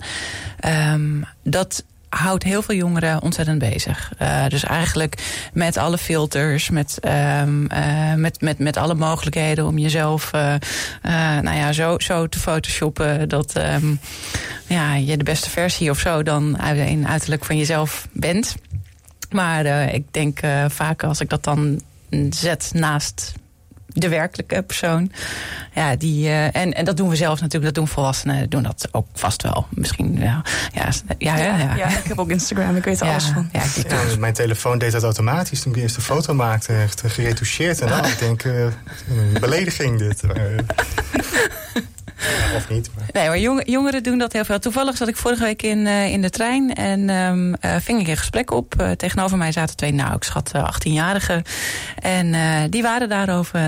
dat houdt heel veel jongeren ontzettend bezig. Uh, dus eigenlijk met alle filters, met, um, uh, met, met, met alle mogelijkheden om jezelf uh, nou ja, zo, zo te photoshoppen dat um, ja, je de beste versie of zo dan in uiterlijk van jezelf bent. Maar ik denk vaak als ik dat dan zet naast de werkelijke persoon. Ja, die, uh, en, en dat doen we zelf natuurlijk, dat doen volwassenen, doen dat ook vast wel. Misschien, ja. Ja, ja, ja, ja. ja ik heb ook Instagram, ik weet er alles van. Ja, ja, mijn telefoon deed dat automatisch toen ik eerst de foto maakte, echt geretoucheerd. En dan, ik denk, uh, belediging dit. Of niet. Nee, maar jongeren doen dat heel veel. Toevallig zat ik vorige week in, uh, in de trein en um, uh, ving ik een gesprek op. Uh, tegenover mij zaten twee, nou, ik schat 18-jarigen. En die waren daarover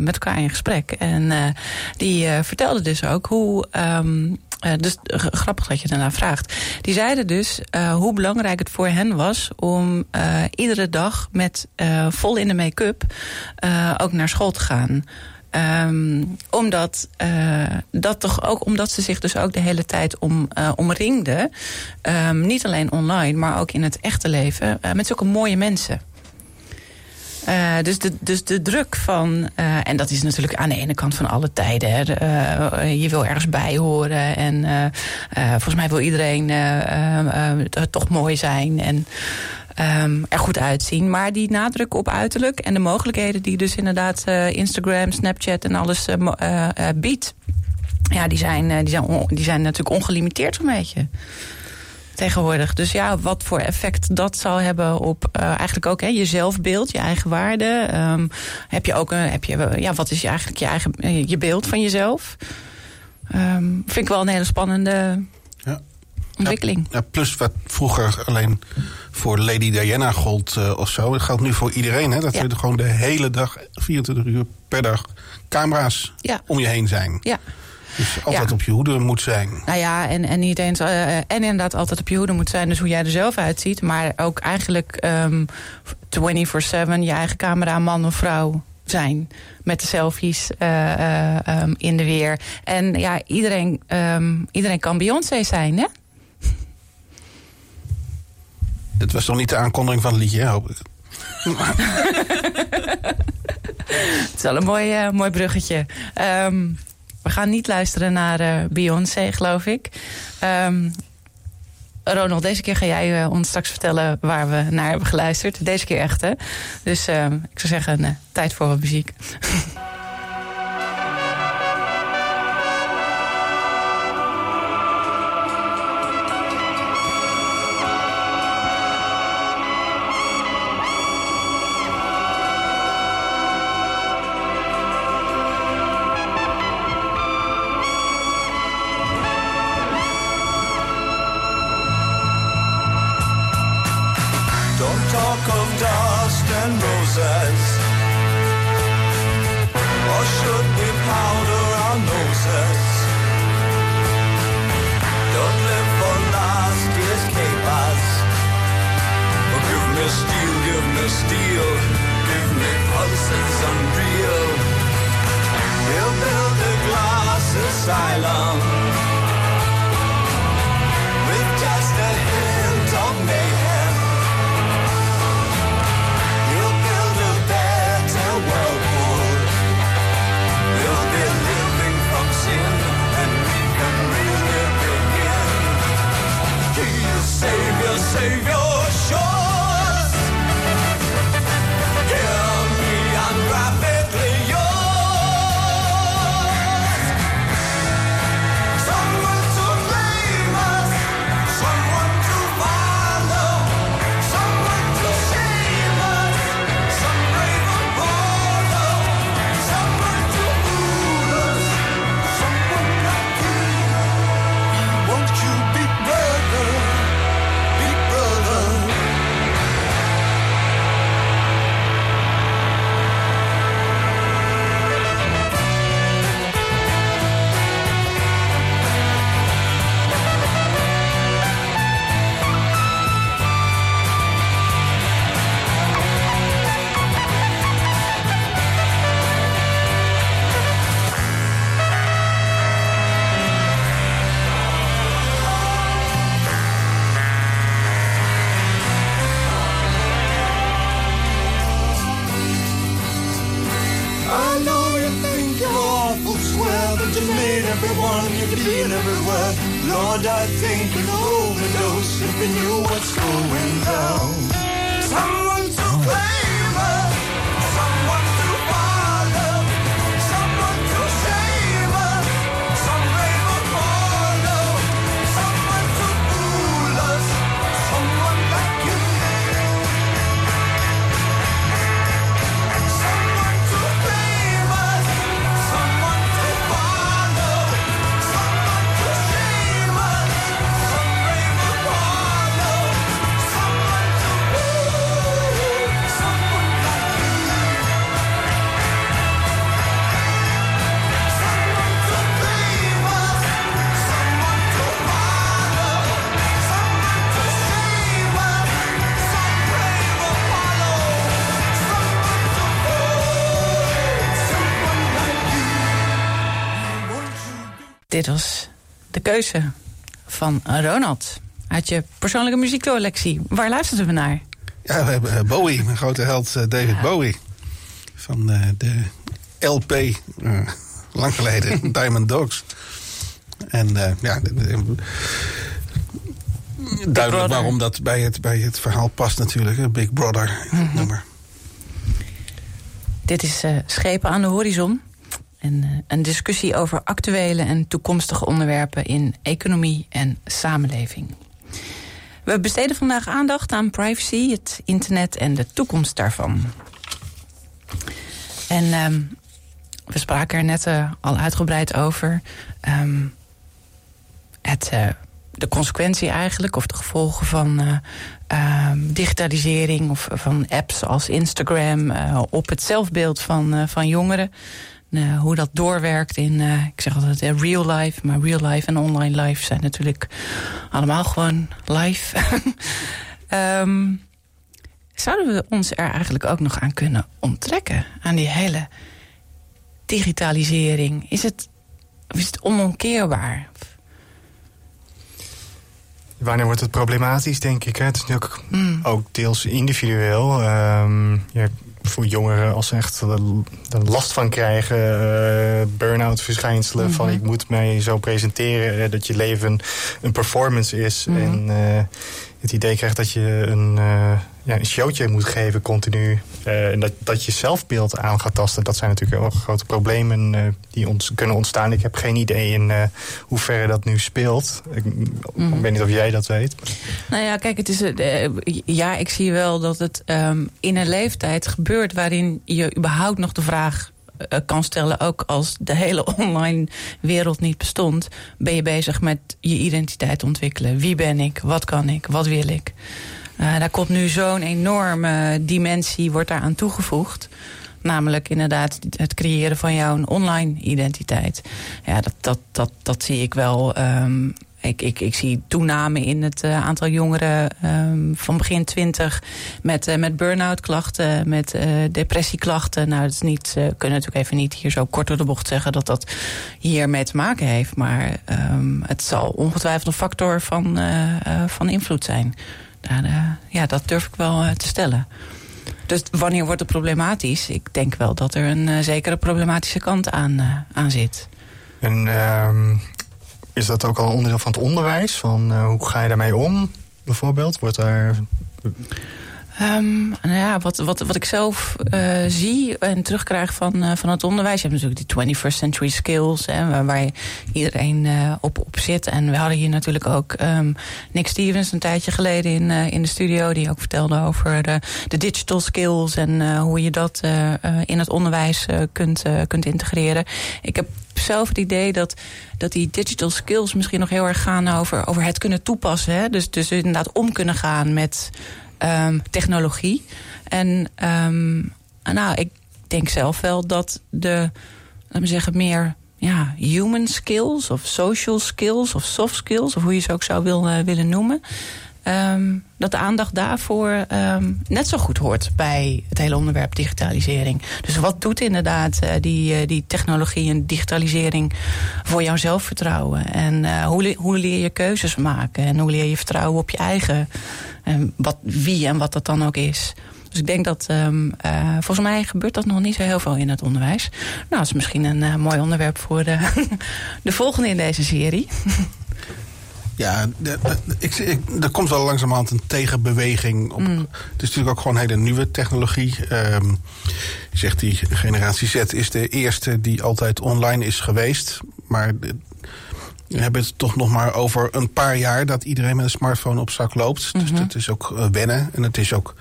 met elkaar in gesprek. En die vertelden dus ook hoe. Uh, dus grappig dat je daarna vraagt. Die zeiden dus hoe belangrijk het voor hen was om iedere dag met vol in de make-up ook naar school te gaan. Um, omdat, uh, dat toch ook, omdat ze zich dus ook de hele tijd om, uh, omringden. Um, niet alleen online, maar ook in het echte leven. Uh, met zulke mooie mensen. Dus, de, dus de druk van, en dat is natuurlijk aan de ene kant van alle tijden. Hè, je wil ergens bij horen en volgens mij wil iedereen toch mooi zijn. En um, er goed uitzien. Maar die nadruk op uiterlijk en de mogelijkheden die dus inderdaad uh, Instagram, Snapchat en alles uh, uh, biedt. Ja, die zijn, die, zijn die zijn natuurlijk ongelimiteerd zo'n beetje tegenwoordig. Dus ja, wat voor effect dat zal hebben op eigenlijk ook hè, je zelfbeeld, je eigen waarde. Um, heb je ook een, heb je, ja, wat is je eigenlijk je eigen je beeld van jezelf? Um, vind ik wel een hele spannende. Ontwikkeling. Ja, plus wat vroeger alleen voor Lady Diana gold uh, of zo. Het geldt nu voor iedereen. Hè? Dat ja. er gewoon de hele dag, 24 uur per dag, camera's ja. om je heen zijn. Ja. Dus altijd ja. op je hoede moet zijn. Nou ja, en, en niet eens. Uh, en inderdaad altijd op je hoede moet zijn. Dus hoe jij er zelf uitziet. Maar ook eigenlijk um, 24-7 je eigen camera, man of vrouw zijn. Met de selfies uh, uh, um, in de weer. En ja, iedereen, um, iedereen kan Beyoncé zijn, hè? Het was toch niet de aankondiging van het liedje, hoop ik. Het is wel een mooi, eh, mooi bruggetje. Ehm, we gaan niet luisteren naar eh, Beyoncé, geloof ik. Ehm, Ronald, deze keer ga jij eh, ons straks vertellen waar we naar hebben geluisterd. Deze keer echt, hè? Dus ehm, ik zou zeggen, tijd voor wat muziek. keuze van Ronald. Uit je persoonlijke muziekcollectie. Waar luisterden we naar? Ja, we hebben eh, Bowie, mijn grote held eh, David Bowie. Van eh, de LP, lang geleden, Diamond Dogs. En ja, de- de- duidelijk waarom dat bij het, bij het verhaal past natuurlijk. hè, Big Brother, het nummer. Dit is Schepen aan de Horizon. En, eh, een discussie over actuele en toekomstige onderwerpen in economie en samenleving. We besteden vandaag aandacht aan privacy, het internet en de toekomst daarvan. En ehm, we spraken er net eh, al uitgebreid over. Ehm, het, eh, de consequentie eigenlijk, of de gevolgen van eh, ehm, digitalisering of van apps als Instagram op het zelfbeeld van, van jongeren. Eh, hoe dat doorwerkt in, eh, ik zeg altijd eh, real life, maar real life en online life zijn natuurlijk allemaal gewoon live. Ehm, zouden we ons er eigenlijk ook nog aan kunnen onttrekken? Aan die hele digitalisering? Is het, is het onomkeerbaar? Wanneer wordt het problematisch, denk ik. Hè? Het is natuurlijk ook deels individueel. Ehm, je voor jongeren als ze echt er last van krijgen. eh, burn-out verschijnselen. Van ik moet mij zo presenteren eh, dat je leven een performance is. En eh, het idee krijgt dat je een, ja, een showtje moet geven continu. Eh, en dat, dat je zelfbeeld aan gaat tasten. Dat zijn natuurlijk wel grote problemen eh, die ons kunnen ontstaan. Ik heb geen idee in eh, hoeverre dat nu speelt. Ik, ik weet niet of jij dat weet. Nou ja, kijk, het is, ja, ik zie wel dat het ehm, in een leeftijd gebeurt waarin je überhaupt nog de vraag kan stellen, ook als de hele online wereld niet bestond, ben je bezig met je identiteit ontwikkelen. Wie ben ik? Wat kan ik? Wat wil ik? Eh, daar komt nu zo'n enorme dimensie, wordt daaraan toegevoegd. Namelijk inderdaad het creëren van jouw online identiteit. Ja, dat, dat, dat, dat zie ik wel. ehm, ik, ik, ik zie toename in het eh, aantal jongeren ehm, van begin 20 met, eh, met burn-out klachten, met depressieklachten. Nou, dat is niet, kunnen natuurlijk even niet hier zo kort door de bocht zeggen dat dat hiermee te maken heeft. Maar ehm, het zal ongetwijfeld een factor van, van invloed zijn. Daar, eh, ja, dat durf ik wel eh, te stellen. Dus wanneer wordt het problematisch? Ik denk wel dat er een eh, zekere problematische kant aan, aan zit. En ehm, is dat ook al onderdeel van het onderwijs? Van, hoe ga je daarmee om, bijvoorbeeld? Wordt daar... Ehm, nou ja, wat, wat, wat ik zelf eh, zie en terugkrijg van, eh, van het onderwijs. Je hebt natuurlijk die 21st century skills, hè, waar, iedereen eh, op, op zit. En we hadden hier natuurlijk ook ehm, Nick Stevens een tijdje geleden in, in de studio. Die ook vertelde over de, de digital skills en hoe je dat in het onderwijs kunt, kunt integreren. Ik heb zelf het idee dat, dat die digital skills misschien nog heel erg gaan over, over het kunnen toepassen. Hè? Dus, dus inderdaad om kunnen gaan met ehm, technologie. En ehm, nou, ik denk zelf wel dat de, laten we zeggen, meer ja, human skills of social skills of soft skills, of hoe je ze ook zou eh, willen noemen. Ehm, dat de aandacht daarvoor ehm, net zo goed hoort bij het hele onderwerp digitalisering. Dus wat doet inderdaad eh, die, eh, die technologie en digitalisering voor jouw zelfvertrouwen? En eh, hoe, hoe leer je keuzes maken? En hoe leer je vertrouwen op je eigen, en wat, wie en wat dat dan ook is? Dus ik denk dat, ehm, volgens mij gebeurt dat nog niet zo heel veel in het onderwijs. Nou, dat is misschien een mooi onderwerp voor de volgende in deze serie. Ja, de- de- ik, ik, er komt wel langzamerhand een tegenbeweging op. Het is natuurlijk ook gewoon hele nieuwe technologie. Ehm, je zegt die generatie Z is de eerste die altijd online is geweest. Maar de- we hebben het toch nog maar over een paar jaar dat iedereen met een smartphone op zak loopt. Dus dat is ook eh, wennen. En het is ook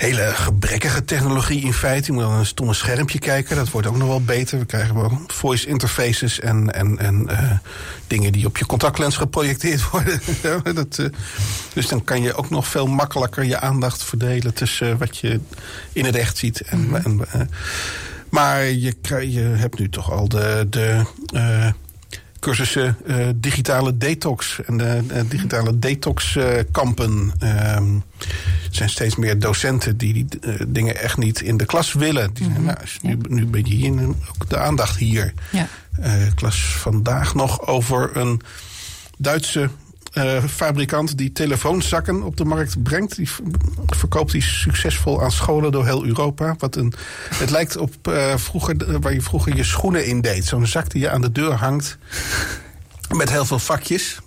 hele gebrekkige technologie in feite. Je moet dan een stomme schermpje kijken. Dat wordt ook nog wel beter. We krijgen wel voice interfaces en, en, en eh, dingen die op je contactlens geprojecteerd worden. Dat, eh, dus dan kan je ook nog veel makkelijker je aandacht verdelen tussen wat je in het echt ziet. En, en, eh, maar je, je hebt nu toch al de. de eh, cursussen eh, digitale detox en de eh, digitale detox-kampen. Ehm, er zijn steeds meer docenten die die eh, dingen echt niet in de klas willen. Die zeggen, nou, nu, nu ben je hier ook de aandacht hier. Ja. Eh, ik las vandaag nog over een Duitse eh, fabrikant die telefoonzakken op de markt brengt. Die verkoopt die succesvol aan scholen door heel Europa. Wat een, het lijkt op eh, vroeger, eh, waar je vroeger je schoenen in deed. Zo'n zak die je aan de deur hangt met heel veel vakjes.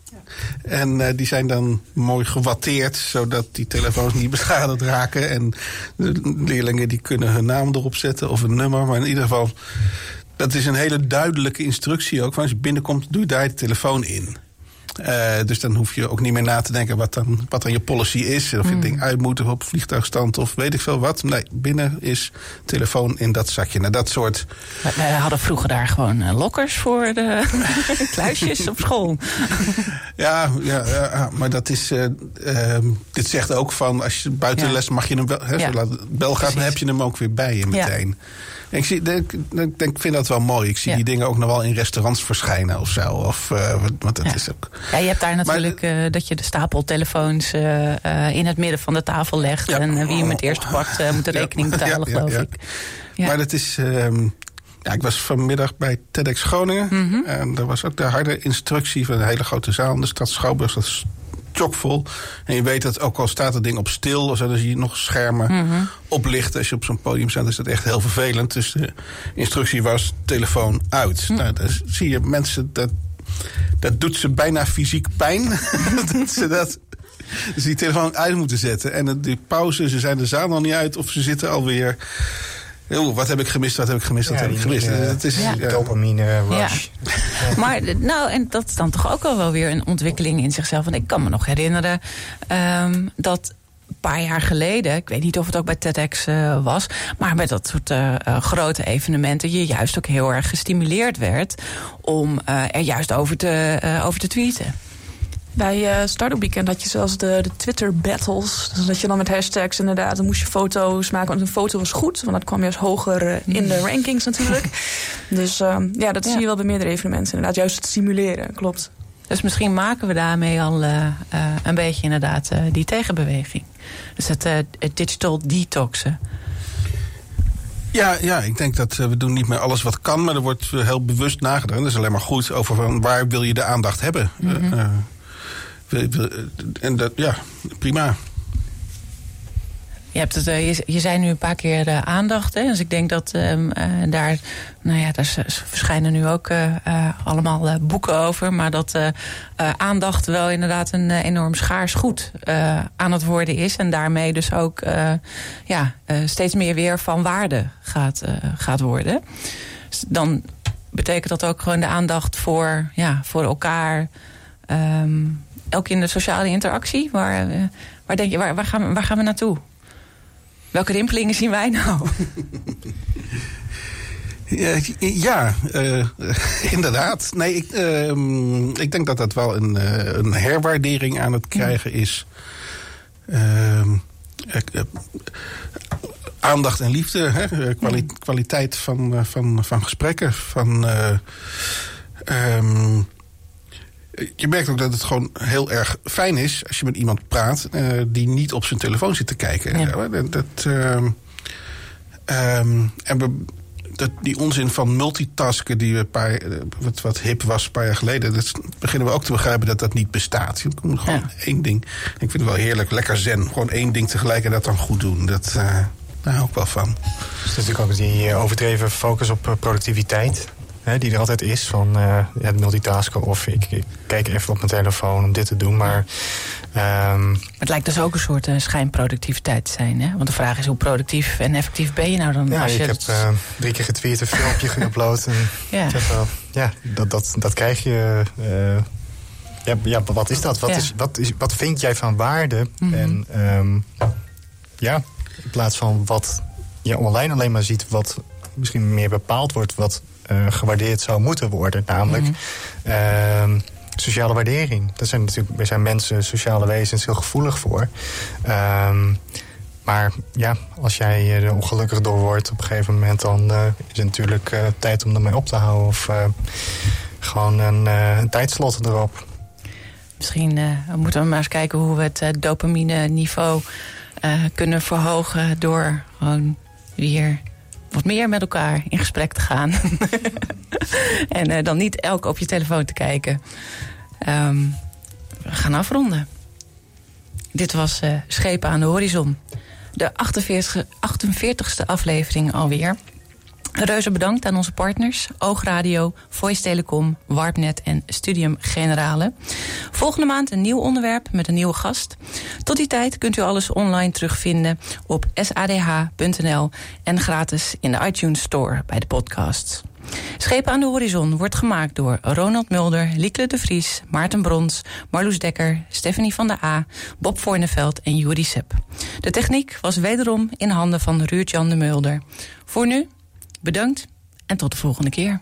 En die zijn dan mooi gewatteerd, zodat die telefoons niet beschadigd raken. En de leerlingen die kunnen hun naam erop zetten of een nummer. Maar in ieder geval, dat is een hele duidelijke instructie ook. Als je binnenkomt, doe je daar de telefoon in. Eh, dus dan hoef je ook niet meer na te denken wat dan, wat dan je policy is. Of je het ding uit moet of op vliegtuigstand of weet ik veel wat. Nee, binnen is telefoon in dat zakje. Nou, dat soort Wij, hadden vroeger daar gewoon eh, lokkers voor de kluisjes op school. Ja, ja, ja, maar dat is. eh, ehm, dit zegt ook van als je buiten Ja. de les mag je hem wel. Hè, Ja. bel gaat, dan heb je hem ook weer bij je meteen. En ik, zie, ik denk, ik vind dat wel mooi. Ik zie Ja. die dingen ook nog wel in restaurants verschijnen of zo. Of, wat- want dat Ja. is ook. Ja, je hebt daar Maar- natuurlijk eh, dat je de stapel telefoons eh, eh, in het midden van de tafel legt. Ja. En wie hem het eerst pakt, moet de rekening betalen, Ja, ja, geloof ik. Ja. Maar dat is. ehm, ja, ik was vanmiddag bij TEDx Groningen. Mhm. En daar was ook de harde instructie van een hele grote zaal in de stad Schouwburg. Dat is chockvol. En je weet dat ook al staat het ding op stil... of zo, dan zie je nog schermen Mhm. oplichten. Als je op zo'n podium staat, is dat echt heel vervelend. Dus de instructie was telefoon uit. Hm. Nou, dan zie je mensen... dat dat doet ze bijna fysiek pijn. dat ze dat dus die telefoon uit moeten zetten. En die pauze, ze zijn de zaal nog niet uit... of ze zitten alweer... Oeh, wat heb ik gemist, wat heb ik gemist, wat Ja, heb ik die, gemist. eh, het is, Ja. Dopamine rush. Maar nou, en dat is dan toch ook al wel weer een ontwikkeling in zichzelf. Want ik kan me nog herinneren ehm, dat paar jaar geleden, ik weet niet of het ook bij TEDx eh, was, maar met dat soort eh, eh, grote evenementen je juist ook heel erg gestimuleerd werd om er juist over te, over te tweeten. Bij eh Startup Weekend had je zelfs de, de Twitter battles. Dus dat je dan met hashtags inderdaad, dan moest je foto's maken. Want een foto was goed, want dat kwam juist hoger in de rankings natuurlijk. Dus ehm, ja, dat Ja. zie je wel bij meerdere evenementen. Inderdaad, juist het stimuleren, klopt. Dus misschien maken we daarmee al eh, eh, een beetje inderdaad eh, die tegenbeweging. Dus het, het digital detoxen. Ja, ja, ik denk dat we doen niet meer alles wat kan, maar er wordt heel bewust nagedacht. Dat is alleen maar goed over van waar wil je de aandacht hebben. Eh, en dat, ja, prima. Je, hebt het, eh, je, je zei nu een paar keer eh, aandacht. Hè? Dus ik denk dat ehm, eh, daar, nou ja, daar verschijnen nu ook allemaal boeken over. Maar dat aandacht wel inderdaad een enorm schaars goed aan het worden is. En daarmee dus ook ja, steeds meer weer van waarde gaat, gaat worden. Dus dan betekent dat ook gewoon de aandacht voor, ja, voor elkaar. ehm, ook in de sociale interactie. Waar, waar, denk je, waar, waar, gaan waar gaan we naartoe? Welke rimpelingen zien wij nou? Ja, eh, inderdaad. Nee, ik, ehm, ik denk dat dat wel een, eh, een herwaardering aan het krijgen is. Ehm, eh, aandacht en liefde, hè? kwali- kwaliteit van, van, van gesprekken. Van, eh, ehm, je merkt ook dat het gewoon heel erg fijn is als je met iemand praat eh, die niet op zijn telefoon zit te kijken. Ja. Dat, dat, ehm, ehm, en we, dat, die onzin van multitasken die we een paar, eh, wat, wat hip was een paar jaar geleden, dat beginnen we ook te begrijpen dat dat niet bestaat. Je moet gewoon Ja. één ding. Ik vind het wel heerlijk, lekker zen. Gewoon één ding tegelijk en dat dan goed doen. Dat, eh, daar hou ik wel van. Er is natuurlijk ook die overdreven focus op productiviteit. Hè, die er altijd is. Van eh, het multitasken of ik, ik kijk even op mijn telefoon om dit te doen. Maar ehm, het lijkt dus ook een soort eh, schijnproductiviteit te zijn. Hè? Want de vraag is hoe productief en effectief ben je nou dan? ja, als ik je heb het- eh, drie keer getweet, een filmpje geüpload. En Ja. ik heb ja, dat, dat, dat krijg je. eh, ja, ja, wat is dat? Wat, Ja. is, wat, is, wat vind jij van waarde? Mhm. En ehm, ja, in plaats van wat je online alleen maar ziet, wat misschien meer bepaald wordt, wat eh, gewaardeerd zou moeten worden. Namelijk Mhm. ehm, sociale waardering. Dat zijn natuurlijk, we zijn mensen, sociale wezens, heel gevoelig voor. Ehm, maar ja, als jij er ongelukkig door wordt op een gegeven moment, dan eh, is het natuurlijk eh, tijd om ermee op te houden. Of eh, gewoon een, eh, een tijdslot erop. Misschien eh, moeten we maar eens kijken hoe we het eh, dopamine niveau eh, kunnen verhogen door gewoon weer wat meer met elkaar in gesprek te gaan. en eh, dan niet elk op je telefoon te kijken. Ehm, we gaan afronden. Dit was eh, Schepen aan de Horizon. De 48e, 48ste aflevering alweer. Reuze bedankt aan onze partners Oogradio, Voice Telecom, Warpnet en Studium Generale. Volgende maand een nieuw onderwerp met een nieuwe gast. Tot die tijd kunt u alles online terugvinden op sadh.nl en gratis in de iTunes Store bij de podcasts. Schepen aan de Horizon wordt gemaakt door Ronald Mulder, Liekle de Vries, Maarten Brons, Marloes Dekker, Stephanie van der A, Bob Voorneveld en Juri Sepp. De techniek was wederom in handen van Ruurt-Jan de Mulder. Voor nu, bedankt en tot de volgende keer.